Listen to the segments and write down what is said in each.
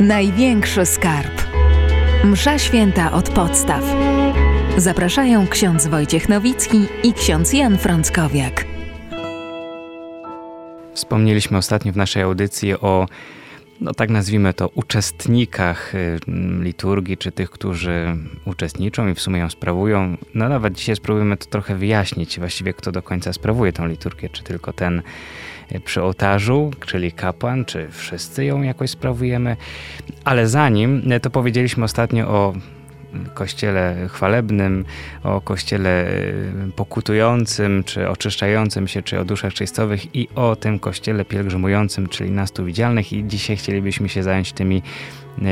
Największy skarb. Msza święta od podstaw. Zapraszają ksiądz Wojciech Nowicki i ksiądz Jan Frąckowiak. Wspomnieliśmy ostatnio w naszej audycji o, no tak nazwijmy to, uczestnikach y, liturgii, czy tych, którzy uczestniczą i w sumie ją sprawują. No nawet dzisiaj spróbujemy to trochę wyjaśnić, właściwie kto do końca sprawuje tą liturgię, czy tylko ten przy ołtarzu, czyli kapłan, czy wszyscy ją jakoś sprawujemy. Ale zanim, to powiedzieliśmy ostatnio o kościele chwalebnym, o kościele y, pokutującym, czy oczyszczającym się, czy o duszach czystowych i o tym kościele pielgrzymującym, czyli nastu widzialnych i dzisiaj chcielibyśmy się zająć tymi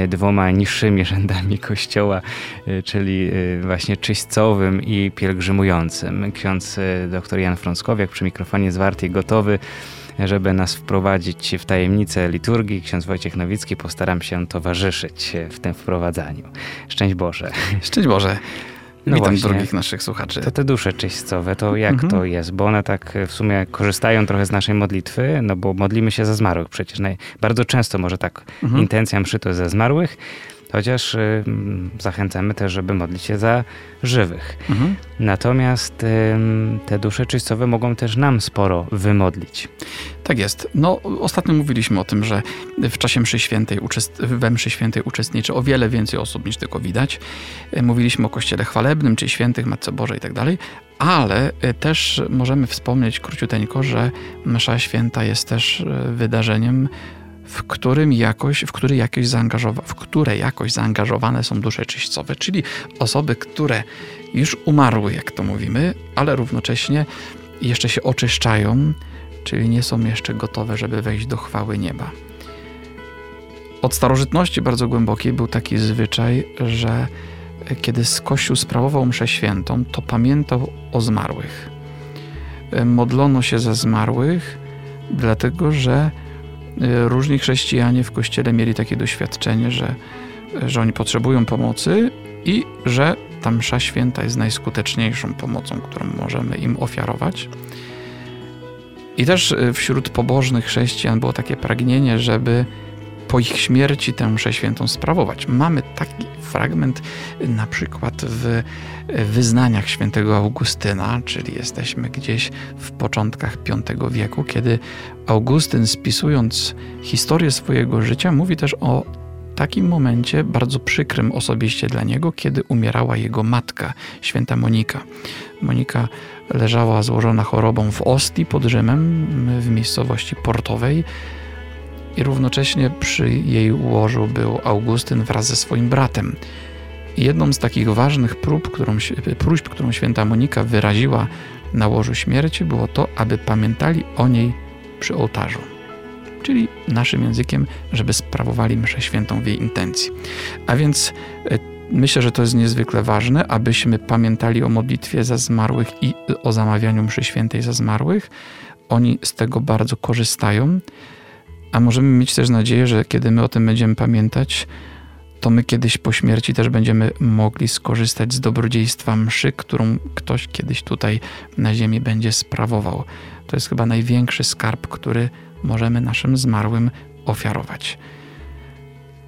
y, dwoma niższymi rzędami kościoła, y, czyli właśnie czyścowym i pielgrzymującym. Ksiądz dr Jan Frąckowiak przy mikrofonie zwarty i gotowy żeby nas wprowadzić w tajemnicę liturgii. Ksiądz Wojciech Nowicki postaram się towarzyszyć w tym wprowadzaniu. Szczęść Boże. Szczęść Boże. No Witam właśnie, drugich naszych słuchaczy. To te dusze czyścowe, to jak mhm. to jest? Bo one tak w sumie korzystają trochę z naszej modlitwy, no bo modlimy się za zmarłych przecież. Bardzo często może tak mhm. intencja mszy to za zmarłych, chociaż y, zachęcamy też, żeby modlić się za żywych. Mhm. Natomiast y, te dusze czystowe mogą też nam sporo wymodlić. Tak jest. No, ostatnio mówiliśmy o tym, że w czasie mszy świętej, we mszy świętej uczestniczy o wiele więcej osób niż tylko widać. Y, mówiliśmy o kościele chwalebnym, czy świętych, Matce Bożej i tak dalej, ale y, też możemy wspomnieć króciuteńko, że msza święta jest też y, wydarzeniem w którym jakoś, w który jakoś zaangażowa- w które jakoś zaangażowane są dusze czyścowe, czyli osoby, które już umarły, jak to mówimy, ale równocześnie jeszcze się oczyszczają, czyli nie są jeszcze gotowe, żeby wejść do chwały nieba. Od starożytności bardzo głębokiej był taki zwyczaj, że kiedy Kościół sprawował mszę świętą, to pamiętał o zmarłych. Modlono się za zmarłych, dlatego że różni chrześcijanie w kościele mieli takie doświadczenie, że, że oni potrzebują pomocy i że ta msza święta jest najskuteczniejszą pomocą, którą możemy im ofiarować. I też y, wśród pobożnych chrześcijan było takie pragnienie, żeby po ich śmierci tę mszę świętą sprawować. Mamy taki fragment na przykład w wyznaniach świętego Augustyna, czyli jesteśmy gdzieś w początkach V wieku, kiedy Augustyn spisując historię swojego życia mówi też o takim momencie bardzo przykrym osobiście dla niego, kiedy umierała jego matka, święta Monika. Monika leżała złożona chorobą w Ostii pod Rzymem, w miejscowości portowej i równocześnie przy jej łożu był Augustyn wraz ze swoim bratem. Jedną z takich ważnych prób, którą, próśb, którą święta Monika wyraziła na łożu śmierci, było to, aby pamiętali o niej przy ołtarzu. Czyli naszym językiem, żeby sprawowali mszę świętą w jej intencji. A więc e, myślę, że to jest niezwykle ważne, abyśmy pamiętali o modlitwie za zmarłych i o zamawianiu mszy świętej za zmarłych. Oni z tego bardzo korzystają. A możemy mieć też nadzieję, że kiedy my o tym będziemy pamiętać, to my kiedyś po śmierci też będziemy mogli skorzystać z dobrodziejstwa mszy, którą ktoś kiedyś tutaj na ziemi będzie sprawował. To jest chyba największy skarb, który możemy naszym zmarłym ofiarować.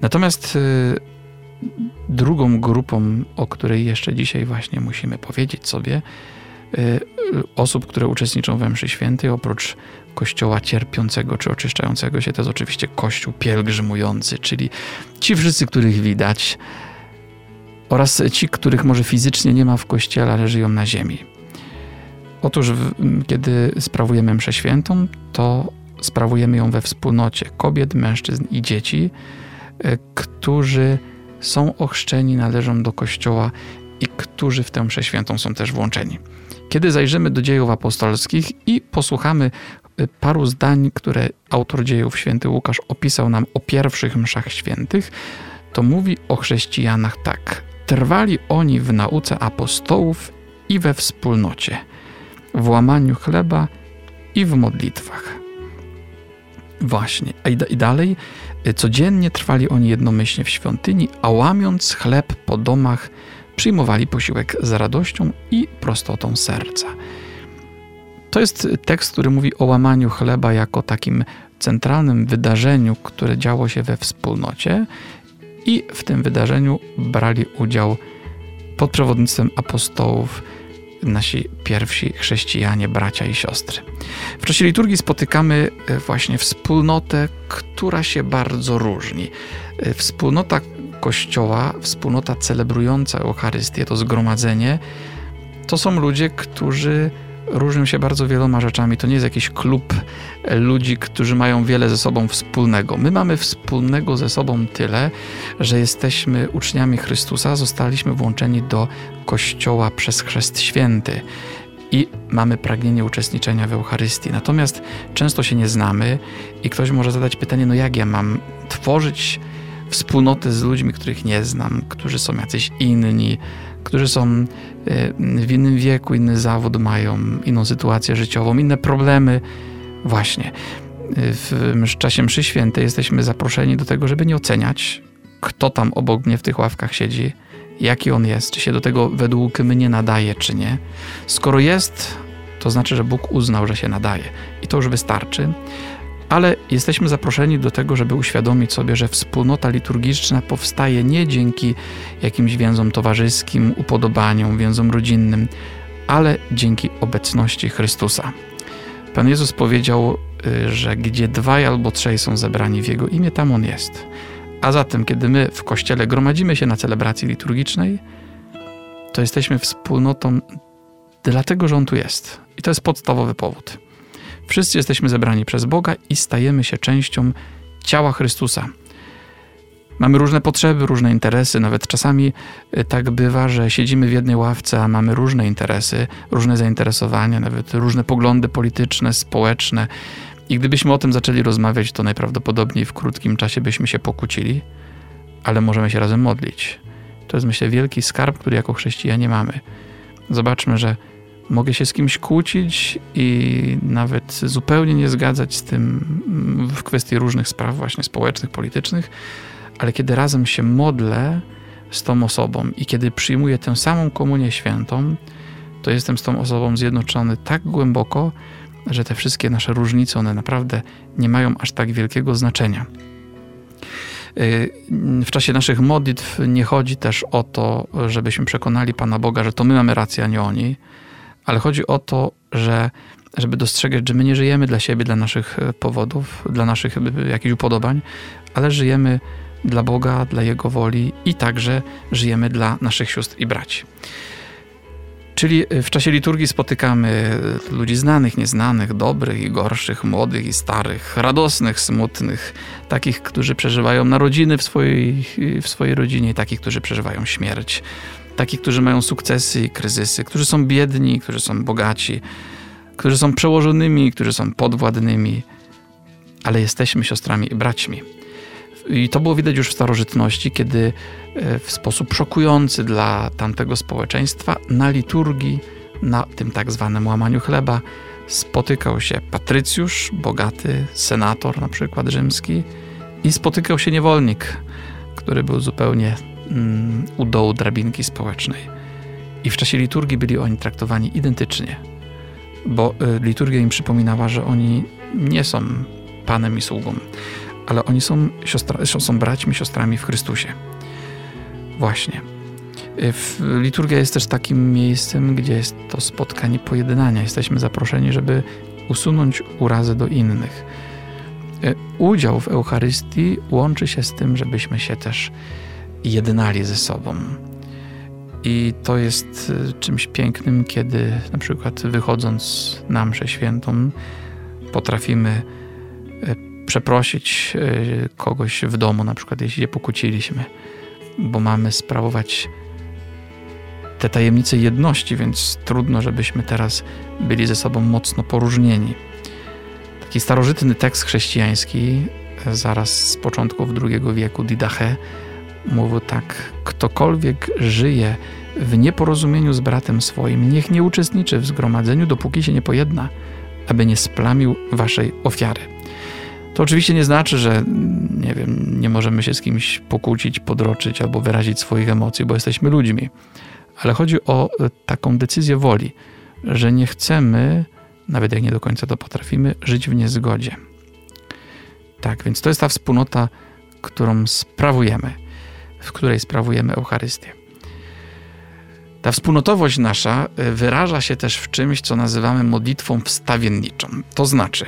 Natomiast y, drugą grupą, o której jeszcze dzisiaj właśnie musimy powiedzieć sobie, y, osób, które uczestniczą we mszy świętej, oprócz kościoła cierpiącego czy oczyszczającego się, to jest oczywiście kościół pielgrzymujący, czyli ci wszyscy, których widać, oraz ci, których może fizycznie nie ma w kościele, ale żyją na ziemi. Otóż, kiedy sprawujemy mszę świętą, to sprawujemy ją we wspólnocie kobiet, mężczyzn i dzieci, e, którzy są ochrzczeni, należą do kościoła i którzy w tę mszę świętą są też włączeni. Kiedy zajrzymy do dziejów apostolskich i posłuchamy y, paru zdań, które autor dziejów święty Łukasz opisał nam o pierwszych mszach świętych, to mówi o chrześcijanach tak. Trwali oni w nauce apostołów i we wspólnocie, w łamaniu chleba i w modlitwach. Właśnie. I dalej, y, codziennie trwali oni jednomyślnie w świątyni, a łamiąc chleb po domach, przyjmowali posiłek z radością i prostotą serca. To jest tekst, który mówi o łamaniu chleba jako takim centralnym wydarzeniu, które działo się we wspólnocie, i w tym wydarzeniu brali udział pod przewodnictwem apostołów nasi pierwsi chrześcijanie, bracia i siostry. W czasie liturgii spotykamy e, właśnie wspólnotę, która się bardzo różni. E, wspólnota Kościoła, wspólnota celebrująca Eucharystię, to zgromadzenie, to są ludzie, którzy różnią się bardzo wieloma rzeczami. To nie jest jakiś klub ludzi, którzy mają wiele ze sobą wspólnego. My mamy wspólnego ze sobą tyle, że jesteśmy uczniami Chrystusa, zostaliśmy włączeni do Kościoła przez Chrzest Święty i mamy pragnienie uczestniczenia w Eucharystii. Natomiast często się nie znamy i ktoś może zadać pytanie, no jak ja mam tworzyć wspólnotę z ludźmi, których nie znam, którzy są jacyś inni, którzy są e, w innym wieku, inny zawód mają, inną sytuację życiową, inne problemy. Właśnie. W czasie mszy świętej jesteśmy zaproszeni do tego, żeby nie oceniać, kto tam obok mnie w tych ławkach siedzi, jaki on jest, czy się do tego według mnie nadaje, czy nie. Skoro jest, to znaczy, że Bóg uznał, że się nadaje. I to już wystarczy ale jesteśmy zaproszeni do tego, żeby uświadomić sobie, że wspólnota liturgiczna powstaje nie dzięki jakimś więzom towarzyskim, upodobaniom, więzom rodzinnym, ale dzięki obecności Chrystusa. Pan Jezus powiedział, y, że gdzie dwaj albo trzej są zebrani w Jego imię, tam On jest. A zatem, kiedy my w Kościele gromadzimy się na celebracji liturgicznej, to jesteśmy wspólnotą dlatego, że On tu jest. I to jest podstawowy powód. Wszyscy jesteśmy zebrani przez Boga i stajemy się częścią ciała Chrystusa. Mamy różne potrzeby, różne interesy, nawet czasami y, tak bywa, że siedzimy w jednej ławce, a mamy różne interesy, różne zainteresowania, nawet różne poglądy polityczne, społeczne. I gdybyśmy o tym zaczęli rozmawiać, to najprawdopodobniej w krótkim czasie byśmy się pokłócili, ale możemy się razem modlić. To jest, myślę, wielki skarb, który jako chrześcijanie mamy. Zobaczmy, że Mogę się z kimś kłócić i nawet zupełnie nie zgadzać z tym w kwestii różnych spraw, właśnie społecznych, politycznych, ale kiedy razem się modlę z tą osobą i kiedy przyjmuję tę samą komunię świętą, to jestem z tą osobą zjednoczony tak głęboko, że te wszystkie nasze różnice, one naprawdę nie mają aż tak wielkiego znaczenia. Y, w czasie naszych modlitw nie chodzi też o to, żebyśmy przekonali Pana Boga, że to my mamy rację, a nie oni, ale chodzi o to, że żeby dostrzegać, że my nie żyjemy dla siebie, dla naszych e, powodów, dla naszych e, jakichś upodobań, ale żyjemy dla Boga, dla Jego woli i także żyjemy dla naszych sióstr i braci. Czyli e, w czasie liturgii spotykamy ludzi znanych, nieznanych, dobrych i gorszych, młodych i starych, radosnych, smutnych, takich, którzy przeżywają narodziny w swojej, w swojej rodzinie, takich, którzy przeżywają śmierć, takich, którzy mają sukcesy i kryzysy, którzy są biedni, którzy są bogaci, którzy są przełożonymi, którzy są podwładnymi, ale jesteśmy siostrami i braćmi. I to było widać już w starożytności, kiedy e, w sposób szokujący dla tamtego społeczeństwa na liturgii, na tym tak zwanym łamaniu chleba, spotykał się patrycjusz, bogaty senator, na przykład rzymski, i spotykał się niewolnik, który był zupełnie u dołu drabinki społecznej. I w czasie liturgii byli oni traktowani identycznie, bo y, liturgia im przypominała, że oni nie są panem i sługą, ale oni są, siostra, są braćmi, siostrami w Chrystusie. Właśnie. Y, liturgia jest też takim miejscem, gdzie jest to spotkanie pojednania. Jesteśmy zaproszeni, żeby usunąć urazę do innych. Y, udział w Eucharystii łączy się z tym, żebyśmy się też jednali ze sobą. I to jest e, czymś pięknym, kiedy na przykład wychodząc na mszę świętą potrafimy e, przeprosić e, kogoś w domu, na przykład jeśli się pokłóciliśmy, bo mamy sprawować te tajemnice jedności, więc trudno, żebyśmy teraz byli ze sobą mocno poróżnieni. Taki starożytny tekst chrześcijański, zaraz z początków II wieku, Didache, Mówił tak: Ktokolwiek żyje w nieporozumieniu z bratem swoim, niech nie uczestniczy w zgromadzeniu, dopóki się nie pojedna, aby nie splamił waszej ofiary. To oczywiście nie znaczy, że nie wiem, nie możemy się z kimś pokłócić, podroczyć albo wyrazić swoich emocji, bo jesteśmy ludźmi. Ale chodzi o e, taką decyzję woli, że nie chcemy nawet jak nie do końca to potrafimy, żyć w niezgodzie. Tak, więc to jest ta wspólnota, którą sprawujemy, w której sprawujemy Eucharystię. Ta wspólnotowość nasza y, wyraża się też w czymś, co nazywamy modlitwą wstawienniczą. To znaczy,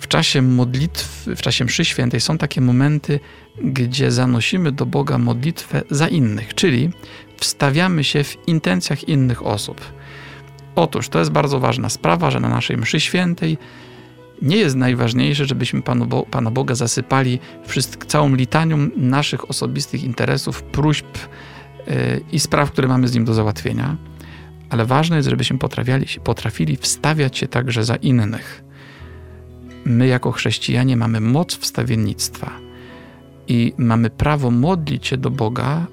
w czasie modlitw, w czasie mszy świętej są takie momenty, gdzie zanosimy do Boga modlitwę za innych, czyli wstawiamy się w intencjach innych osób. Otóż to jest bardzo ważna sprawa, że na naszej mszy świętej nie jest najważniejsze, żebyśmy Panu Bo Pana Boga zasypali wszystk, całą litanią naszych osobistych interesów, próśb yy, i spraw, które mamy z Nim do załatwienia, ale ważne jest, żebyśmy potrafili, potrafili wstawiać się także za innych. My, jako chrześcijanie, mamy moc wstawiennictwa i mamy prawo modlić się do Boga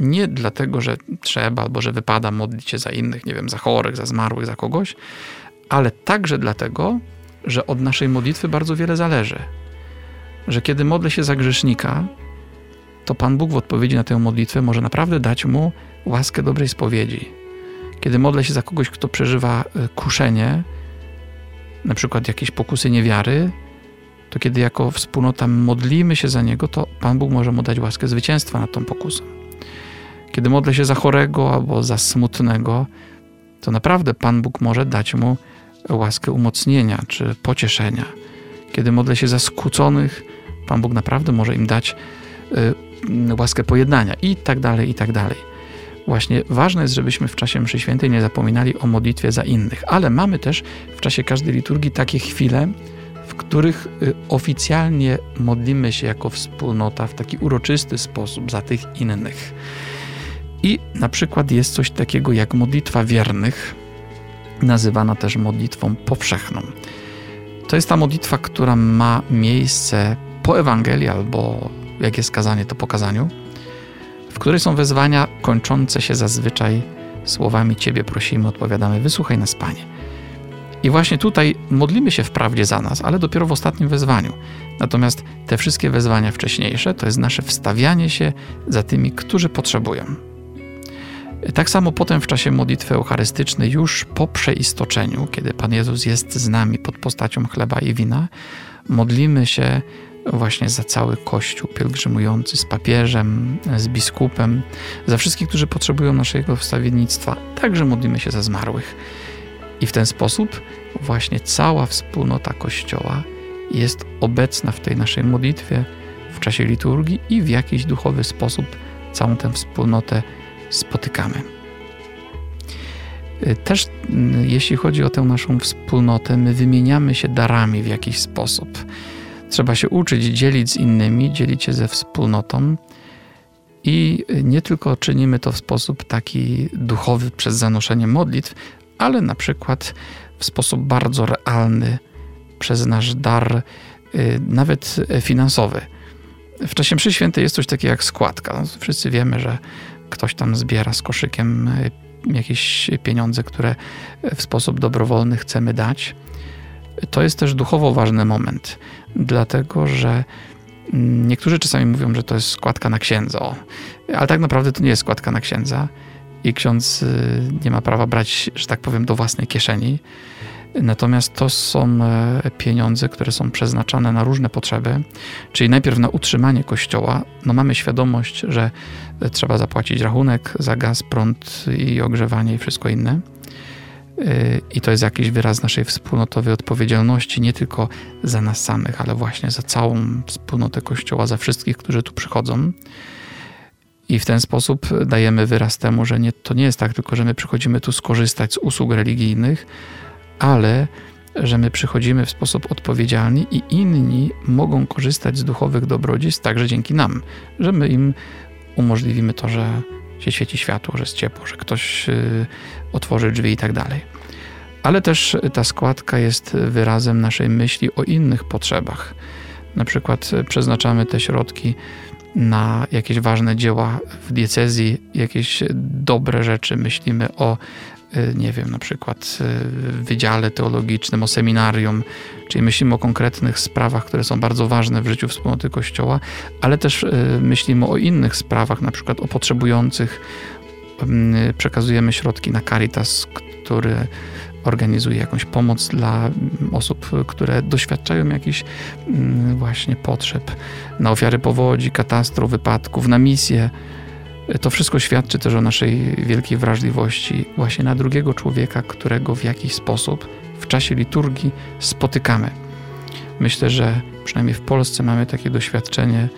nie dlatego, że trzeba albo że wypada modlić się za innych, nie wiem, za chorych, za zmarłych, za kogoś, ale także dlatego, że od naszej modlitwy bardzo wiele zależy. Że kiedy modlę się za grzesznika, to Pan Bóg w odpowiedzi na tę modlitwę może naprawdę dać mu łaskę dobrej spowiedzi. Kiedy modlę się za kogoś, kto przeżywa e, kuszenie, na przykład jakieś pokusy niewiary, to kiedy jako wspólnota modlimy się za niego, to Pan Bóg może mu dać łaskę zwycięstwa nad tą pokusą. Kiedy modlę się za chorego albo za smutnego, to naprawdę Pan Bóg może dać mu łaskę umocnienia czy pocieszenia. Kiedy modlę się za skłóconych, Pan Bóg naprawdę może im dać y, łaskę pojednania i tak dalej, i tak dalej. Właśnie ważne jest, żebyśmy w czasie mszy świętej nie zapominali o modlitwie za innych, ale mamy też w czasie każdej liturgii takie chwile, w których y, oficjalnie modlimy się jako wspólnota w taki uroczysty sposób za tych innych. I na przykład jest coś takiego jak modlitwa wiernych, nazywana też modlitwą powszechną. To jest ta modlitwa, która ma miejsce po Ewangelii albo jak jest kazanie, to po kazaniu, w której są wezwania kończące się zazwyczaj słowami Ciebie prosimy, odpowiadamy, wysłuchaj nas Panie. I właśnie tutaj modlimy się wprawdzie za nas, ale dopiero w ostatnim wezwaniu. Natomiast te wszystkie wezwania wcześniejsze to jest nasze wstawianie się za tymi, którzy potrzebują. Tak samo potem w czasie modlitwy eucharystycznej, już po przeistoczeniu, kiedy Pan Jezus jest z nami pod postacią chleba i wina, modlimy się właśnie za cały Kościół pielgrzymujący z papieżem, z biskupem, za wszystkich, którzy potrzebują naszego wstawiennictwa. Także modlimy się za zmarłych. I w ten sposób właśnie cała wspólnota Kościoła jest obecna w tej naszej modlitwie, w czasie liturgii i w jakiś duchowy sposób całą tę wspólnotę spotykamy. Y, też mm, jeśli chodzi o tę naszą wspólnotę, my wymieniamy się darami w jakiś sposób. Trzeba się uczyć dzielić z innymi, dzielić się ze wspólnotą. I nie tylko czynimy to w sposób taki duchowy przez zanoszenie modlitw, ale na przykład w sposób bardzo realny przez nasz dar, y, nawet finansowy. W czasie mszy świętej jest coś takiego jak składka. Wszyscy wiemy, że ktoś tam zbiera z koszykiem e, jakieś pieniądze, które w sposób dobrowolny chcemy dać. To jest też duchowo ważny moment, dlatego że niektórzy czasami mówią, że to jest składka na księdza, ale tak naprawdę to nie jest składka na księdza i ksiądz e, nie ma prawa brać, że tak powiem, do własnej kieszeni. Natomiast to są e, pieniądze, które są przeznaczane na różne potrzeby, czyli najpierw na utrzymanie kościoła. No mamy świadomość, że trzeba zapłacić rachunek za gaz, prąd i ogrzewanie i wszystko inne. E, I to jest jakiś wyraz naszej wspólnotowej odpowiedzialności, nie tylko za nas samych, ale właśnie za całą wspólnotę Kościoła, za wszystkich, którzy tu przychodzą. I w ten sposób dajemy wyraz temu, że nie, to nie jest tak tylko, że my przychodzimy tu skorzystać z usług religijnych, ale że my przychodzimy w sposób odpowiedzialny i inni mogą korzystać z duchowych dobrodziejstw także dzięki nam, że my im umożliwimy to, że się świeci światło, że jest ciepło, że ktoś y, otworzy drzwi i tak dalej. Ale też ta składka jest wyrazem naszej myśli o innych potrzebach. Na przykład przeznaczamy te środki na jakieś ważne dzieła w diecezji, jakieś dobre rzeczy, myślimy o nie wiem, na przykład y, wydziale teologicznym, o seminarium, czyli myślimy o konkretnych sprawach, które są bardzo ważne w życiu wspólnoty Kościoła, ale też y, myślimy o innych sprawach, na przykład o potrzebujących. Przekazujemy środki na Caritas, który organizuje jakąś pomoc dla osób, które doświadczają jakichś mm, właśnie potrzeb na ofiary powodzi, katastrof, wypadków, na misję. To wszystko świadczy też o naszej wielkiej wrażliwości właśnie na drugiego człowieka, którego w jakiś sposób w czasie liturgii spotykamy. Myślę, że przynajmniej w Polsce mamy takie doświadczenie,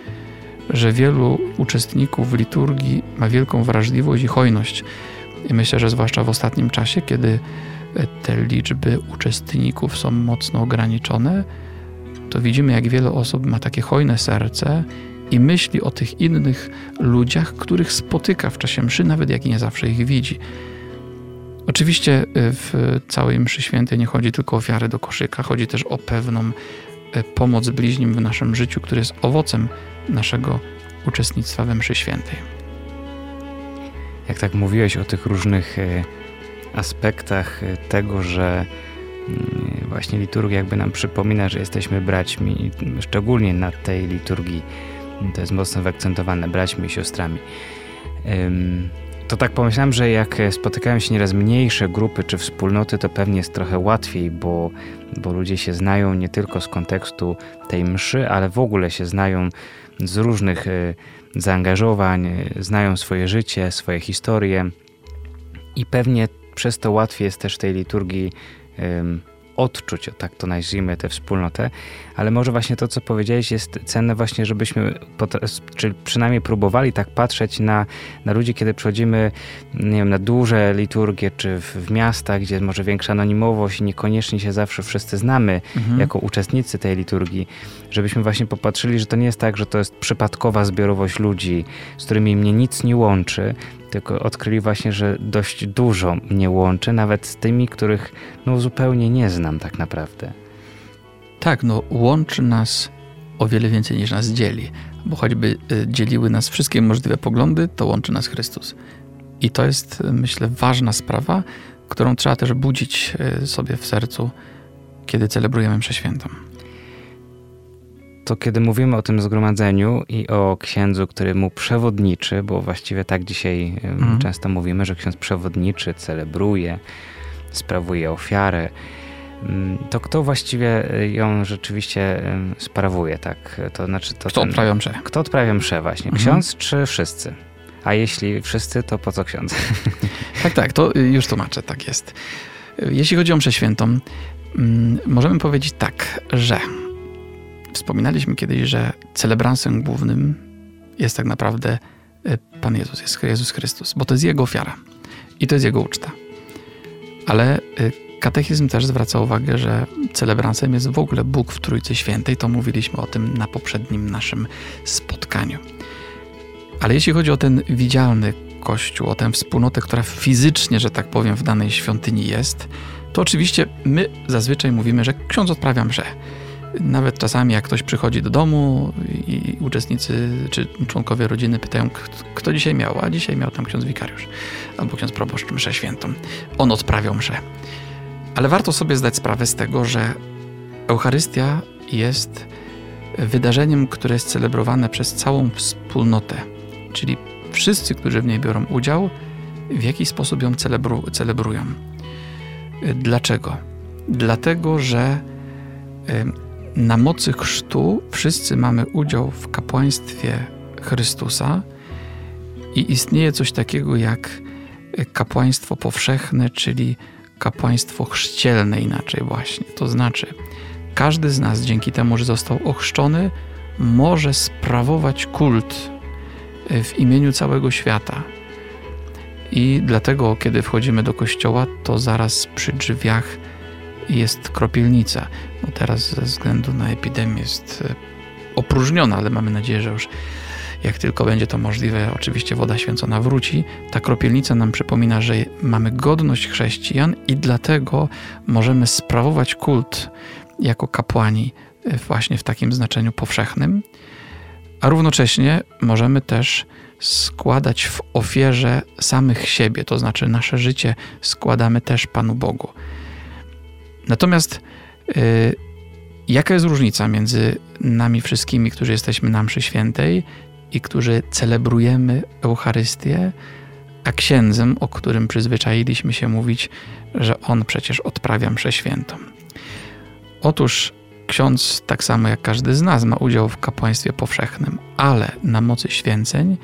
że wielu uczestników liturgii ma wielką wrażliwość i hojność. I myślę, że zwłaszcza w ostatnim czasie, kiedy te liczby uczestników są mocno ograniczone, to widzimy, jak wiele osób ma takie hojne serce i myśli o tych innych ludziach, których spotyka w czasie mszy, nawet jak nie zawsze ich widzi. Oczywiście y, w całej mszy świętej nie chodzi tylko o ofiarę do koszyka, chodzi też o pewną y, pomoc bliźnim w naszym życiu, który jest owocem naszego uczestnictwa we mszy świętej. Jak tak mówiłeś o tych różnych y, aspektach tego, że mm, właśnie liturgia jakby nam przypomina, że jesteśmy braćmi, szczególnie na tej liturgii to jest mocno wyakcentowane, braćmi i siostrami. To tak pomyślałem, że jak spotykają się nieraz mniejsze grupy czy wspólnoty, to pewnie jest trochę łatwiej, bo, bo ludzie się znają nie tylko z kontekstu tej mszy, ale w ogóle się znają z różnych e, zaangażowań, znają swoje życie, swoje historie i pewnie przez to łatwiej jest też tej liturgii odczuć, tak to nazwijmy, tę wspólnotę, ale może właśnie to, co powiedziałeś, jest cenne właśnie, żebyśmy, czy przynajmniej próbowali tak patrzeć na, na ludzi, kiedy przychodzimy, nie wiem, na duże liturgie, czy w, w miastach, gdzie jest może większa anonimowość i niekoniecznie się zawsze wszyscy znamy mhm. jako uczestnicy tej liturgii, żebyśmy właśnie popatrzyli, że to nie jest tak, że to jest przypadkowa zbiorowość ludzi, z którymi mnie nic nie łączy, tylko odkryli właśnie, że dość dużo mnie łączy, nawet z tymi, których no, zupełnie nie znam tak naprawdę. Tak, no łączy nas o wiele więcej niż nas dzieli, bo choćby y, dzieliły nas wszystkie możliwe poglądy, to łączy nas Chrystus. I to jest, y, myślę, ważna sprawa, którą trzeba też budzić y, sobie w sercu, kiedy celebrujemy mszę świętą to kiedy mówimy o tym zgromadzeniu i o księdzu, który mu przewodniczy, bo właściwie tak dzisiaj mhm. często mówimy, że ksiądz przewodniczy, celebruje, sprawuje ofiarę, mm, to kto właściwie ją rzeczywiście sprawuje, tak? To znaczy to kto ten, odprawia mszę? Kto odprawia mszę właśnie? Mhm. Ksiądz czy wszyscy? A jeśli wszyscy, to po co ksiądz? Tak, tak, to już tłumaczę, tak jest. Jeśli chodzi o mszę świętą, mm, możemy powiedzieć tak, że Wspominaliśmy kiedyś, że celebransem głównym jest tak naprawdę e, Pan Jezus, jest Jezus Chrystus, bo to jest Jego ofiara i to jest Jego uczta. Ale e, katechizm też zwraca uwagę, że celebransem jest w ogóle Bóg w Trójcy Świętej. To mówiliśmy o tym na poprzednim naszym spotkaniu. Ale jeśli chodzi o ten widzialny Kościół, o tę wspólnotę, która fizycznie, że tak powiem, w danej świątyni jest, to oczywiście my zazwyczaj mówimy, że ksiądz odprawia mszę. Nawet czasami, jak ktoś przychodzi do domu i uczestnicy czy członkowie rodziny pytają, kto dzisiaj miał, a dzisiaj miał tam ksiądz wikariusz albo ksiądz proboszcz mszę świętą. On odprawiał mszę. Ale warto sobie zdać sprawę z tego, że Eucharystia jest wydarzeniem, które jest celebrowane przez całą wspólnotę, czyli wszyscy, którzy w niej biorą udział, w jakiś sposób ją celebru celebrują. Dlaczego? Dlatego, że na mocy chrztu wszyscy mamy udział w kapłaństwie Chrystusa i istnieje coś takiego jak kapłaństwo powszechne, czyli kapłaństwo chrzcielne inaczej właśnie. To znaczy, każdy z nas dzięki temu, że został ochrzczony, może sprawować kult w imieniu całego świata. I dlatego, kiedy wchodzimy do kościoła, to zaraz przy drzwiach jest kropielnica. No teraz ze względu na epidemię jest e, opróżniona, ale mamy nadzieję, że już jak tylko będzie to możliwe, oczywiście woda święcona wróci. Ta kropielnica nam przypomina, że mamy godność chrześcijan i dlatego możemy sprawować kult jako kapłani e, właśnie w takim znaczeniu powszechnym, a równocześnie możemy też składać w ofierze samych siebie, to znaczy nasze życie składamy też Panu Bogu. Natomiast yy, jaka jest różnica między nami wszystkimi, którzy jesteśmy na mszy świętej i którzy celebrujemy Eucharystię, a księdzem, o którym przyzwyczailiśmy się mówić, że on przecież odprawia mszę świętą. Otóż ksiądz, tak samo jak każdy z nas, ma udział w kapłaństwie powszechnym, ale na mocy święceń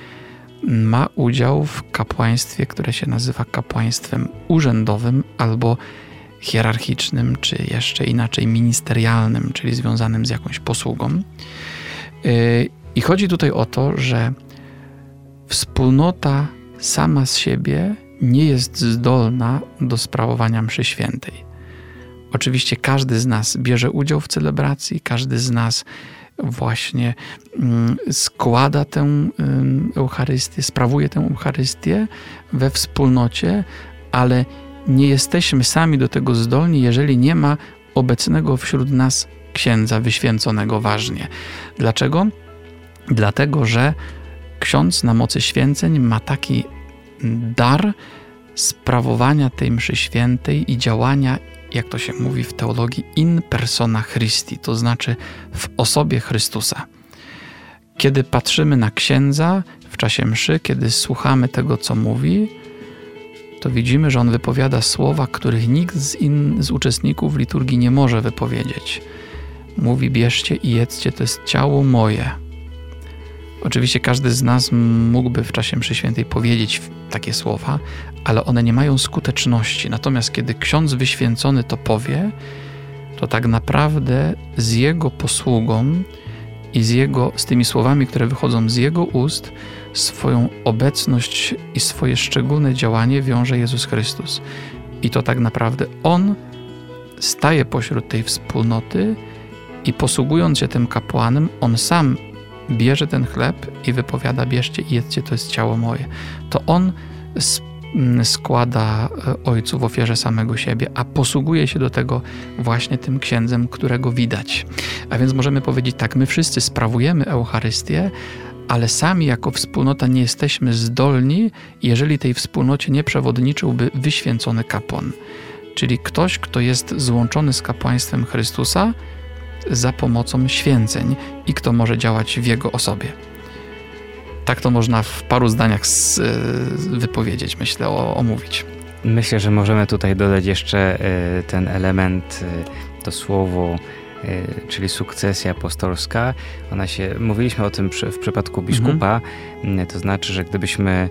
ma udział w kapłaństwie, które się nazywa kapłaństwem urzędowym albo hierarchicznym, czy jeszcze inaczej ministerialnym, czyli związanym z jakąś posługą. Y, I chodzi tutaj o to, że wspólnota sama z siebie nie jest zdolna do sprawowania mszy świętej. Oczywiście każdy z nas bierze udział w celebracji, każdy z nas właśnie mm, składa tę Eucharystię, sprawuje tę Eucharystię we wspólnocie, ale nie jesteśmy sami do tego zdolni, jeżeli nie ma obecnego wśród nas księdza wyświęconego ważnie. Dlaczego? Dlatego, że ksiądz na mocy święceń ma taki dar sprawowania tej mszy świętej i działania, jak to się mówi w teologii, in persona Christi, to znaczy w osobie Chrystusa. Kiedy patrzymy na księdza w czasie mszy, kiedy słuchamy tego, co mówi, to widzimy, że on wypowiada słowa, których nikt z, in, z uczestników liturgii nie może wypowiedzieć. Mówi: Bierzcie i jedzcie, to jest ciało moje. Oczywiście każdy z nas mógłby w czasie mszy świętej powiedzieć takie słowa, ale one nie mają skuteczności. Natomiast kiedy ksiądz wyświęcony to powie, to tak naprawdę z jego posługą i z, jego, z tymi słowami, które wychodzą z jego ust, swoją obecność i swoje szczególne działanie wiąże Jezus Chrystus. I to tak naprawdę On staje pośród tej wspólnoty i posługując się tym kapłanem, On sam bierze ten chleb i wypowiada: Bierzcie i jedzcie, to jest ciało moje. To On składa e, Ojcu w ofierze samego siebie, a posługuje się do tego właśnie tym księdzem, którego widać. A więc możemy powiedzieć tak: my wszyscy sprawujemy Eucharystię, ale sami jako wspólnota nie jesteśmy zdolni, jeżeli tej wspólnocie nie przewodniczyłby wyświęcony kapłan, czyli ktoś, kto jest złączony z kapłaństwem Chrystusa za pomocą święceń i kto może działać w jego osobie. Tak to można w paru zdaniach z, wypowiedzieć, myślę, o, omówić. Myślę, że możemy tutaj dodać jeszcze e, ten element, e, to słowo czyli sukcesja apostolska. Ona się, mówiliśmy o tym przy, w przypadku biskupa, mhm. to znaczy, że gdybyśmy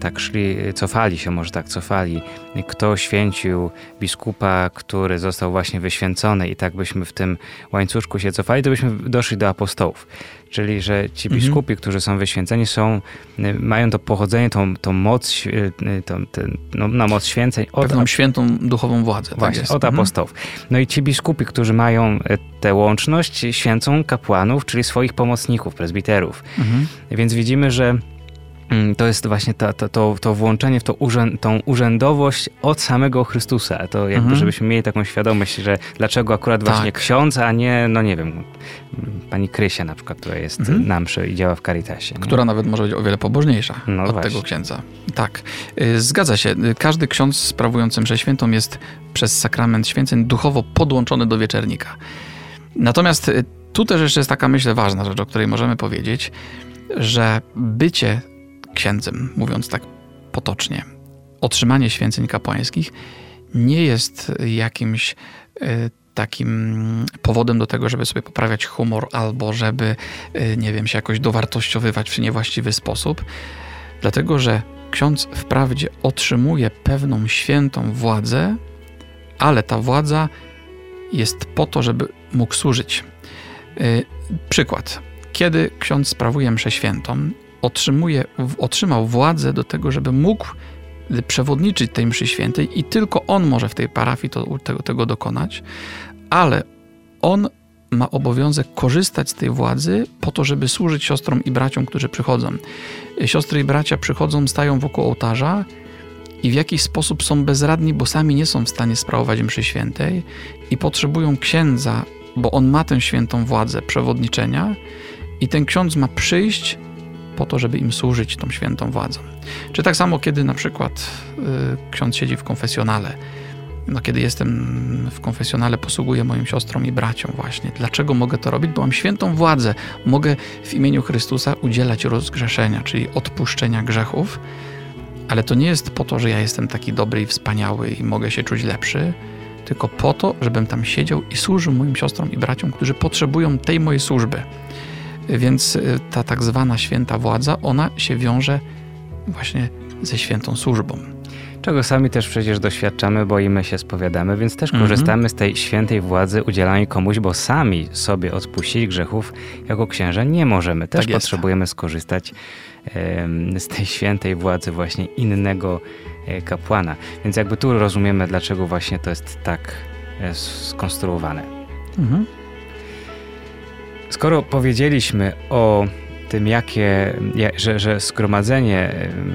tak szli, cofali się, może tak cofali, kto święcił biskupa, który został właśnie wyświęcony i tak byśmy w tym łańcuszku się cofali, to byśmy doszli do apostołów. Czyli, że ci mhm. biskupi, którzy są wyświęceni, są, y, mają to pochodzenie, tą, tą moc, y, y, tą, ten, no, na moc święceń. Od, Pewną świętą duchową władzę. Tak właśnie, tak od mhm. apostołów. No i ci biskupi, którzy mają tę łączność, święcą kapłanów, czyli swoich pomocników, prezbiterów. Mhm. Więc widzimy, że to jest właśnie to, to, to, to włączenie w to urzęd, tą urzędowość od samego Chrystusa. To jakby, mhm. żebyśmy mieli taką świadomość, że dlaczego akurat tak. właśnie ksiądz, a nie, no nie wiem, pani Krysia na przykład, która jest mhm. na mszy i działa w Caritasie. Nie? Która nawet może być o wiele pobożniejsza no od właśnie. tego księdza. Tak, y, zgadza się. Y, każdy ksiądz sprawujący mszę świętą jest przez sakrament święceń duchowo podłączony do wieczernika. Natomiast y, tu też jeszcze jest taka, myślę, ważna rzecz, o której możemy powiedzieć, że bycie księdzem, mówiąc tak potocznie. Otrzymanie święceń kapłańskich nie jest jakimś e, takim powodem do tego, żeby sobie poprawiać humor albo żeby, e, nie wiem, się jakoś dowartościowywać w niewłaściwy sposób, dlatego że ksiądz wprawdzie otrzymuje pewną świętą władzę, ale ta władza jest po to, żeby mógł służyć. E, przykład. Kiedy ksiądz sprawuje mszę świętą otrzymuje, otrzymał władzę do tego, żeby mógł przewodniczyć tej mszy świętej i tylko on może w tej parafii to, tego, tego dokonać, ale on ma obowiązek korzystać z tej władzy po to, żeby służyć siostrom i braciom, którzy przychodzą. Siostry i bracia przychodzą, stają wokół ołtarza i w jakiś sposób są bezradni, bo sami nie są w stanie sprawować mszy świętej i potrzebują księdza, bo on ma tę świętą władzę przewodniczenia i ten ksiądz ma przyjść po to, żeby im służyć tą świętą władzą. Czy tak samo, kiedy na przykład y, ksiądz siedzi w konfesjonale, no, kiedy jestem w konfesjonale, posługuję moim siostrom i braciom właśnie. Dlaczego mogę to robić? Bo mam świętą władzę. Mogę w imieniu Chrystusa udzielać rozgrzeszenia, czyli odpuszczenia grzechów, Ale to nie jest po to, że ja jestem taki dobry i wspaniały i mogę się czuć lepszy, tylko po to, żebym tam siedział i służył moim siostrom i braciom, którzy potrzebują tej mojej służby. Więc y, ta tak zwana święta władza, ona się wiąże właśnie ze świętą służbą. Czego sami też przecież doświadczamy, bo i my się spowiadamy, więc też mhm. korzystamy z tej świętej władzy udzielanej komuś, bo sami sobie odpuścić grzechów jako księża nie możemy. Też tak potrzebujemy skorzystać z tej świętej władzy właśnie innego e, kapłana. Więc jakby tu rozumiemy, dlaczego właśnie to jest tak e, skonstruowane. Mhm. Skoro powiedzieliśmy o tym, jakie, że, że zgromadzenie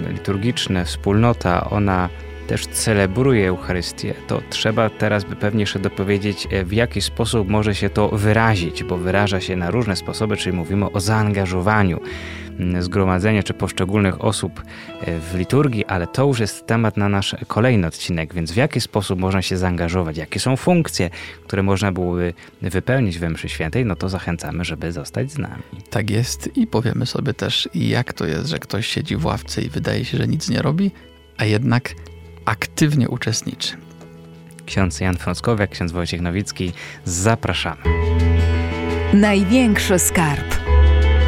liturgiczne, wspólnota, ona też celebruje Eucharystię, to trzeba teraz by pewnie jeszcze dopowiedzieć, e, w jaki sposób może się to wyrazić, bo wyraża się na różne sposoby, czyli mówimy o zaangażowaniu zgromadzenia czy poszczególnych osób e, w liturgii, ale to już jest temat na nasz kolejny odcinek, więc w jaki sposób można się zaangażować, jakie są funkcje, które można byłoby wypełnić we mszy świętej, no to zachęcamy, żeby zostać z nami. Tak jest i powiemy sobie też, jak to jest, że ktoś siedzi w ławce i wydaje się, że nic nie robi, a jednak aktywnie uczestniczy. Ksiądz Jan Frąckowiak, ksiądz Wojciech Nowicki, zapraszamy. Największy skarb.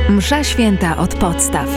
Msza święta od podstaw.